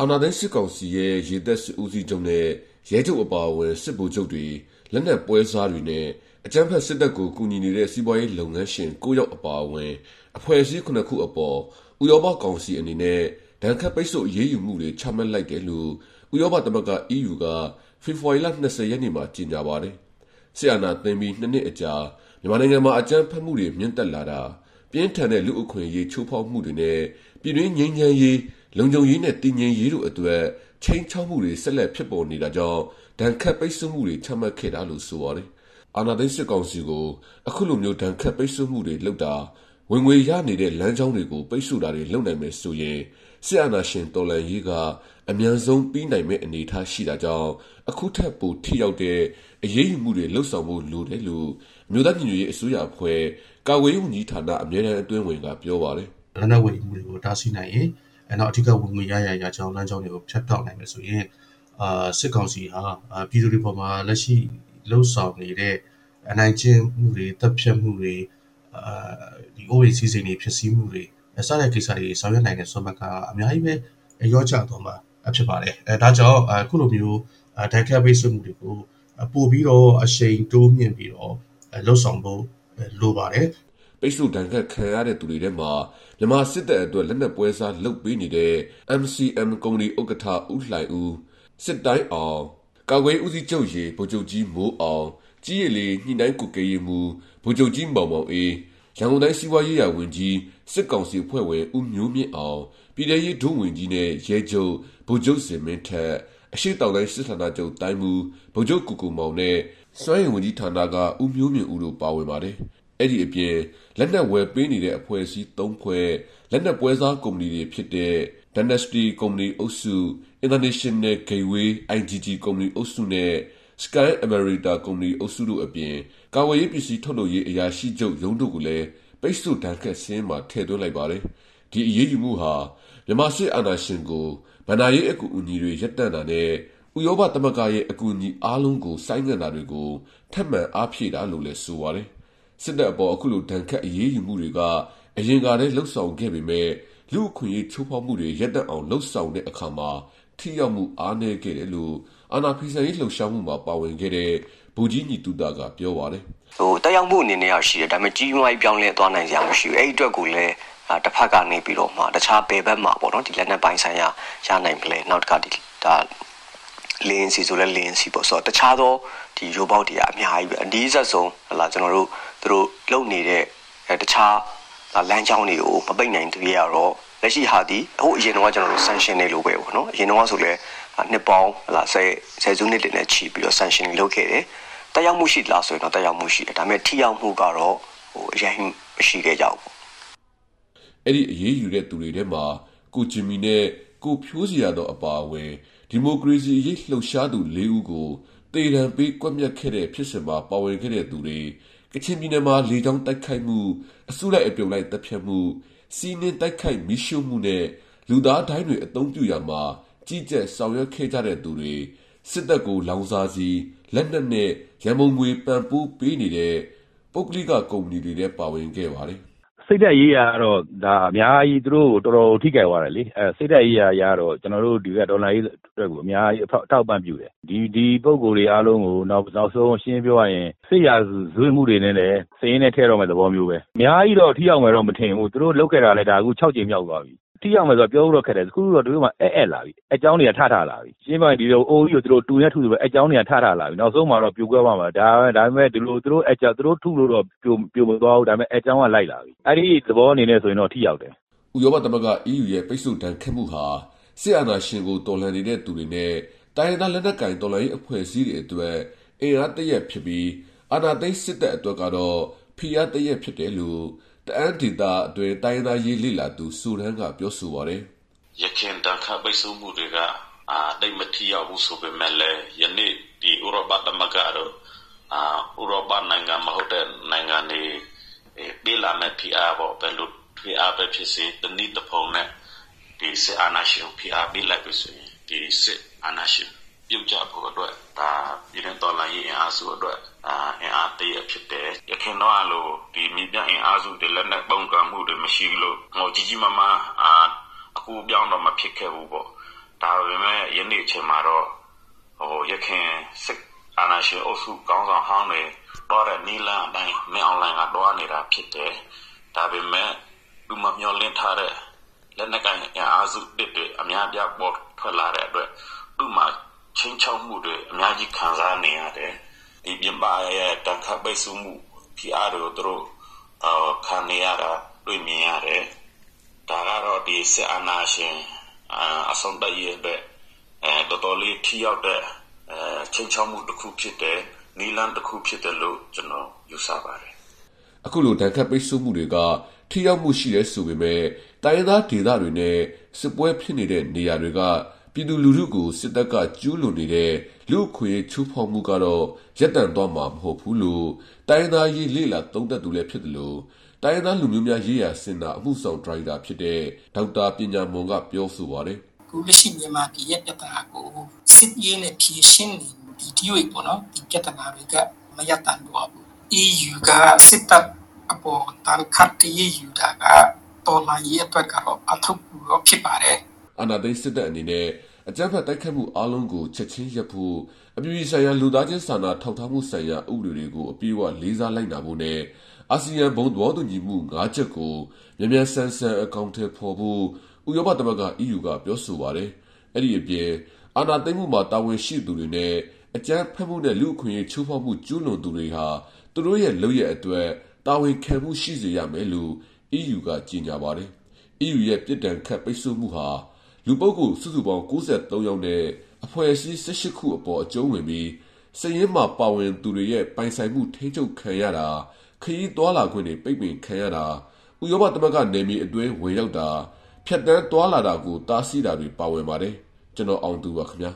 အာဏာသိမ်းစစ်ကောင်စီရဲ့ ရေတပ်စစ်ဦးစီးချုပ်နဲ့ ရဲချုပ်အပါအဝင် စစ်ဗိုလ်ချုပ်တွေ လက်နက်ပွဲစားတွေနဲ့ အကြမ်းဖက်စစ်တပ်ကို ကူညီနေတဲ့ စီးပွားရေးလုပ်ငန်းရှင် ၉ ယောက် အပါအဝင် အဖွဲ့အစည်းခုနှစ်ခုအပေါ် ဥရောပကောင်စီအနေနဲ့ ဒဏ်ခတ်ပိတ်ဆို့ အရေးယူမှုတွေ ချမှတ်လိုက်တယ်လို့ ဥရောပသမဂ္ဂ EU က ဖေဖော်ဝါရီလ20ရက်နေ့မှာ ကြေညာပါတယ်။ဆီယနာသိမ်းပြီးနှစ်နှစ်အကြာ မြန်မာနိုင်ငံမှာ အကြမ်းဖက်မှုတွေ မြင့်တက်လာတာ ပြင်းထန်တဲ့ လူအခွင့်အရေး ချိုးဖောက်မှုတွေနဲ့ ပြည်တွင်းငြိမ်းချမ်းရေး လုံခြုံရေးနဲ့တည်ငြိမ်ရေးတို့အတွက်ချိန်ချောက်မှုတွေဆက်လက်ဖြစ်ပေါ်နေတာကြောင့်ဒဏ်ခတ်ပိတ်ဆို့မှုတွေချမှတ်ခဲ့တာလို့ဆိုပါတယ်။အာဏာသိမ်းစစ်ကောင်စီကိုအခုလိုမျိုးဒဏ်ခတ်ပိတ်ဆို့မှုတွေလုပ်တာဝင်ငွေရနေတဲ့လမ်းကြောင်းတွေကိုပိတ်ဆို့တာတွေလုပ်နိုင်မယ်ဆိုရင်စစ်အာဏာရှင်တော်လှန်ရေးကအမြန်ဆုံးပြီးနိုင်မယ့်အနေအထားရှိတာကြောင့်အခုထက်ပိုထိရောက်တဲ့အရေးယူမှုတွေလှုပ်ဆောင်ဖို့လိုတယ်လို့အမျိုးသားညီညွတ်ရေးအစိုးရအဖွဲ့ကာကွယ်ရေးဝန်ကြီးဌာနအမြဲတမ်းအတွင်းဝင်ကပြောပါတယ်။လက်နက်ဝယ်မှုတွေကိုတားဆီးနိုင်ရင် အဲနောက်အထူးကဝင်ငွေရရရကြောင်းလမ်းကြောင်းတွေကိုဖြတ်တောက်နိုင်မယ်ဆိုရင်အာစစ်ကောင်စီဟာပြည်သူတွေပေါ်မှာလက်ရှိလှုပ်ဆောင်နေတဲ့အနိုင်ကျင့်မှုတွေတပ်ဖြတ်မှုတွေအာဒီ OAC စိန်တွေဖြစ်စည်းမှုတွေစတဲ့ကိစ္စတွေဆောင်ရွက်နိုင်တဲ့ဆွမ်းမကအများကြီးပဲရောချတော့မှာဖြစ်ပါတယ်အဲဒါကြောင့်အခုလိုမျိုးဒိုင်ခတ်ပိတ်ဆို့မှုတွေကိုပို့ပြီးတော့အရှိန်တိုးမြင့်ပြီးတော့လှုပ်ဆောင်ဖို့လိုပါတယ် ပိတ်ဆို့ဒဏ်ခတ်ခံရတဲ့သူတွေထဲမှာမြန်မာစစ်တပ်အတွက်လက်နက်ပွဲစားလုပ်ပေးနေတဲ့ MCM ကုမ္ပဏီဥက္ကဋ္ဌဦးလှိုင်ဦးစစ်တိုင်းအောင်ကာကွယ်ဦးစီးချုပ်ရေဗိုလ်ချုပ်ကြီးမိုးအောင်ကြီးရည်လေးညှိနှိုင်းကုကေးမှုဗိုလ်ချုပ်ကြီးမောင်မောင်အေးရန်ကုန်တိုင်းစီးပွားရေးရာဝန်ကြီးစစ်ကောင်စီဖွဲ့ဝင်ဦးမျိုးမြင့်အောင်ပြည်ထရေးဒုဝန်ကြီးနဲ့ရဲချုပ်ဗိုလ်ချုပ်စင်မင်းထက်အရှိတောင်တိုင်းစစ်ဌာနချုပ်တိုင်းမူဗိုလ်ချုပ်ကူကူမောင်နဲ့စွမ်းရည်ဝန်ကြီးဌာနကဦးမျိုးမြင့်ဦးတို့ပါဝင်ပါတယ်။ အဲ့ဒီအပြင်လက်နက်ဝယ်ပေးနေတဲ့အဖွဲ့အစည်း၃ဖွဲ့လက်နက်ပွဲစားကုမ္ပဏီတွေဖြစ်တဲ့ Dynasty ကုမ္ပဏီအုပ်စု International Gateway IGG ကုမ္ပဏီအုပ်စုနဲ့ Sky America ကုမ္ပဏီအုပ်စုတို့အပြင်ကာဝေးရေးပစ္စည်းထုတ်လုပ်ရေးအရာရှိချုပ်ရုံးတို့ကိုလည်းပိတ်ဆို့ဒဏ်ခတ်ဆင်းမှာထည့်သွင်းလိုက်ပါတယ်။ဒီအရေးယူမှုဟာမြန်မာစစ်အာဏာရှင်ကိုဗန္ဒာရေးအကူအညီတွေရပ်တန့်တာနဲ့ဥရောပသမဂ္ဂရဲ့အကူအညီအားလုံးကိုစိုင်းငံ့တာတွေကိုထပ်မံအားဖြည့်တာလို့လည်းဆိုပါတယ်။ စစ်တပ်အပေါ် အခုလို ဒဏ်ခတ်အရေးယူမှုတွေက အရင်ကတည်းလှုပ်ဆောင်ခဲ့ပေမဲ့ လူအခွင့်အရေး ချိုးဖောက်မှုတွေ ရပ်တန့်အောင်လှုပ်ဆောင်တဲ့အခါမှာ ထိရောက်မှု အားနည်းခဲ့တယ်လို့ အာနာဖီဆိုင်ရေး လှုပ်ရှားမှုမှာ ပါဝင်ခဲ့တဲ့ဘူကြီးညီတူတာကပြောပါတယ်ဟိုတက်ရောက်မှုအနေနဲ့ရရှိတယ် ဒါပေမဲ့ ကြီးမားပြောင်းလဲသွားနိုင်ကြမရှိဘူး အဲ့ဒီအတွက်ကိုလည်းတစ်ဖက်ကနေပြီးတော့မှ တခြားဘယ်ဘက်မှာပေါ့နော်ဒီလက်နက်ပိုင်းဆိုင်ရာ ရနိုင်မလဲ နောက်တစ်ခါဒီဒါလင်းစီဆိုလဲလင်းစီပေါ့ဆိုတော့တခြားသောဒီရိုဘောက်တွေက အများကြီးပဲ အနည်းဆက်ဆုံးဟလာကျွန်တော်တို့ သူတို့လုံနေတဲ့တခြားလမ်းကြောင်းတွေကိုမပိတ်နိုင်သေးရတော့လက်ရှိဟာဒီအခုအရင်တော့ကျွန်တော်တို့ sanction နေလို့ပဲပေါ့နော်အရင်တော့ဆိုလဲနှစ်ပေါင်းဟလာဆယ်ဆယ်စုနှစ်တွေနဲ့ချီပြီးတော့ sanction လုပ်ခဲ့တယ်တက်ရောက်မှုရှိလားဆိုရင်တော့တက်ရောက်မှုရှိတယ်ဒါပေမဲ့ထိရောက်မှုကတော့ဟိုအရင်မရှိခဲ့ကြဘူးအဲ့ဒီအရေးယူတဲ့သူတွေထဲမှာကိုဂျင်မီနဲ့ကိုဖြိုးစီရတော့အပါအဝင်ဒီမိုကရေစီရေးလှုပ်ရှားသူ၄ဦးကိုတေတံပေးကွက်မြက်ခဲ့တဲ့ဖြစ်စဉ်မှာပါဝင်ခဲ့တဲ့သူတွေ ကချင်ပြည်နယ်မှာလေကြောင်းတိုက်ခိုက်မှုအစုလိုက်အပြုံလိုက်တပ်ဖြတ်မှုစီးနှင်းတိုက်ခိုက်မိရှုမှုနဲ့လူသားတိုင်းတွေအုံပြုရမှာကြီးကြပ်ဆောင်ရွက်ခဲ့ကြတဲ့သူတွေစစ်တပ်ကိုလောင်စာစီလက်နက်နဲ့ရန်ပုံငွေပံ့ပိုးပေးနေတဲ့ပုဂ္ဂလိကကုမ္ပဏီတွေလည်းပါဝင်ခဲ့ပါတယ် စိတ်ဓာတ်ရေးရာကတော့ဒါအများကြီးသူတို့ကိုတော်တော်ထိခိုက်သွားတယ်လေ။အဲစိတ်ဓာတ်ရေးရာအရတော့ကျနော်တို့ဒီဘက်တော်လှန်ရေးအတွက်ကိုအများကြီးအထောက်အပံ့ပြုတယ်။ဒီပုဂ္ဂိုလ်တွေအားလုံးကိုနောက်ဆုံးရှင်းရှင်းပြောရရင်စစ်ရာဇဝတ်မှုတွေနဲ့လည်းစာရင်းထဲထည့်တော့မယ့်သဘောမျိုးပဲ။အများကြီးတော့ထိရောက်မယ်တော့မထင်ဘူး။သူတို့လုပ်ခဲ့တာလည်းဒါအခု၆ကြိမ်မြောက်သွားပြီ ထိရောက်မယ်ဆိုတာပြောဖို့တော့ခက်တယ်။တခုခုတော့သူတို့မှာအက်အက်လာပြီ။အက်ကြောင်းတွေကထထလာပြီ။ရှင်းပြောရင်ဒီလိုအိုးကြီးကိုသူတို့တူနဲ့ထုသလိုအက်ကြောင်းတွေကထထလာပြီ။နောက်ဆုံးမှာတော့ပြိုကွဲသွားမှာ။ဒါပေမဲ့ဒီလိုသူတို့ထုလို့တော့ပြိုမသွားဘူး။ဒါပေမဲ့အက်ကြောင်းကလိုက်လာပြီ။အဲဒီသဘောအနေနဲ့ဆိုရင်တော့ထိရောက်တယ်။”ဥရောပသမဂ္ဂ EU ရဲ့ပိတ်ဆို့ဒဏ်ခတ်မှုဟာစစ်အာဏာရှင်ကိုတော်လှန်နေတဲ့သူတွေနဲ့တိုင်းရင်းသားလက်နက်ကိုင်တော်လှန်ရေးအဖွဲ့အစည်းတွေအတွက်အင်အားတရပ်ဖြစ်ပြီးအာဏာသိမ်းစစ်တပ်အတွက်ကတော့ ဖိအားတရပ်ဖြစ်တယ်လို့တအန်းဒေသအတွင်းတိုင်းသားရေးလေလာသူစူရန်ကပြောဆိုပါတယ်။ရခင်တန်ခတ်ပိတ်ဆို့မှုတွေကအာတိတ်မထီရောက်ဘူးဆိုပေမဲ့လည်းယနေ့ဒီဥရောပသမဂ္ဂတော့အာဥရောပနိုင်ငံမဟုတ်တဲ့နိုင်ငံတွေပေးလာမဲ့ဖိအားပေါ့ဘယ်လိုဖိအားပဲဖြစ်စေတနည်းတစ်ဖုံနဲ့ဒီစစ်အာဏာရှင်ဖိအားပေးလိုက်လို့ဆိုရင်ဒီစစ်အာဏာရှင် ပြုတ်ကျဖို့အတွက်ဒါပြည်တွင်းတော်လှန်ရေးအင်အားစုအတွက်အင်အားတရဖြစ်တယ်။ယခင်တော့လိုဒီမြေပြအင်အားစုတွေလက်နက်ပုန်ကန်မှုတွေမရှိလို့ငေါကြီးကြီးမားမားအကူပြောင်းတော့မဖြစ်ခဲ့ဘူးပေါ့ဒါပေမဲ့ယနေ့အချိန်မှာတော့ဟိုရခင်စစ်အာဏာရှင်အုပ်စုကောင်းဆောင်ဟောင်းတွေတော့တဲ့နီလန်အတိုင်းမင်းအွန်လိုင်းကတော့နေတာဖြစ်တယ်ဒါပေမဲ့လူမမျောလင့်ထားတဲ့လက်နက်ကိုင်အင်အားစုတစ်တွေအများပြပေါ်ထွက်လာတဲ့အတွက်သူ့မှာ ချင်းချောက်မှုတွေအများကြီးခံစားနေရတယ်ဒီပြင်ပရဲ့တန်ခတ်ပိတ်ဆို့မှုဖိအားတွေကိုသူတို့အာခံနေရတာတွေ့မြင်ရတယ်ဒါကတော့ဒီစစ်အာဏာရှင်အဆုံးတရရဲ့အတွက်အဲတော်တော်လေးထိရောက်တဲ့အဲချင်းချောက်မှုတစ်ခုဖြစ်တယ်နီလန်တစ်ခုဖြစ်တယ်လို့ကျွန်တော်ယူဆပါတယ်အခုလိုတန်ခတ်ပိတ်ဆို့မှုတွေကထိရောက်မှုရှိတဲ့ဆိုပေမဲ့တိုင်းရင်းသားဒေသတွေနဲ့စစ်ပွဲဖြစ်နေတဲ့နေရာတွေက ပြည်သူလူထုကိုစစ်တပ်ကကျူးလွန်နေတဲ့လူအခွင့်အရေးချိုးဖောက်မှုကတော့ရပ်တန့်သွားမှာမဟုတ်ဘူးလို့တိုင်းရင်းသားရေးလေ့လာသုံးသပ်သူလည်းဖြစ်တယ်လို့တိုင်းရင်းသားလူမျိုးများရေးရာစင်တာအမှုဆောင်ဒရိုက်တာဖြစ်တဲ့ဒေါက်တာပညာမွန်ကပြောဆိုပါတယ်ခုလက်ရှိမြန်မာပြည်ရဲ့ပြဿနာကိုစစ်ရေးနဲ့ဖြေရှင်းနေဒီဒီဝေပေါ့နော်ဒီပြဿနာတွေကမရတန်တော့ဘူး EU ကစစ်တပ်အပေါ်တန်ခတ်ရေးယူတာကတော်လိုင်းရဲ့အတွက်ကတော့အထောက်အကူတော့ဖြစ်ပါတယ် အာဏာသိမ်းစစ်တပ်အနေနဲ့အကြမ်းဖက်တိုက်ခတ်မှုအလုံးကိုချက်ချင်းရပ်ဖို့အပြည်ပြည်ဆိုင်ရာလူသားချင်းစာနာထောက်ထားမှုဆိုင်ရာဥပဒေတွေကိုအပြည့်အဝလေးစားလိုက်နာဖို့နဲ့အာဆီယံဘုံသဘောတူညီမှု၅ချက်ကိုမြန်မြန်ဆန်ဆန်အကောင့်ထဲပေါ်ဖို့ဥရောပသမဂ္ဂ EU ကပြောဆိုပါတယ်။အဲ့ဒီအပြင်အာဏာသိမ်းမှုမှာတာဝန်ရှိသူတွေနဲ့အကြမ်းဖက်မှုနဲ့လူအခွင့်အရေးချိုးဖောက်မှုကျူးလွန်သူတွေဟာသူတို့ရဲ့လုပ်ရက်အတွက်တာဝန်ခံမှုရှိစေရမယ်လို့ EU ကကြေညာပါတယ်။ EU ရဲ့ပြစ်ဒဏ်ခတ်ပိတ်ဆို့မှုဟာ လူပုဂ္ဂိုလ်စုစုပေါင်း93ယောက်နဲ့အဖွဲ့အစည်း18ခုအပေါ်အကျုံးဝင်ပြီးစည်ရင်းမှာပါဝင်သူတွေရဲ့ပိုင်ဆိုင်မှုထိချုပ်ခံရတာခရီးသွားလာခွင့်တွေပိတ်ပင်ခံရတာဥရောပသမဂ္ဂနယ်မြေအတွင်းဝင်ရောက်တာဖြတ်တန်းသွားလာတာကိုတားဆီးတာတွေပါဝင်ပါတယ်ကျွန်တော်အောင်သူပါခင်ဗျာ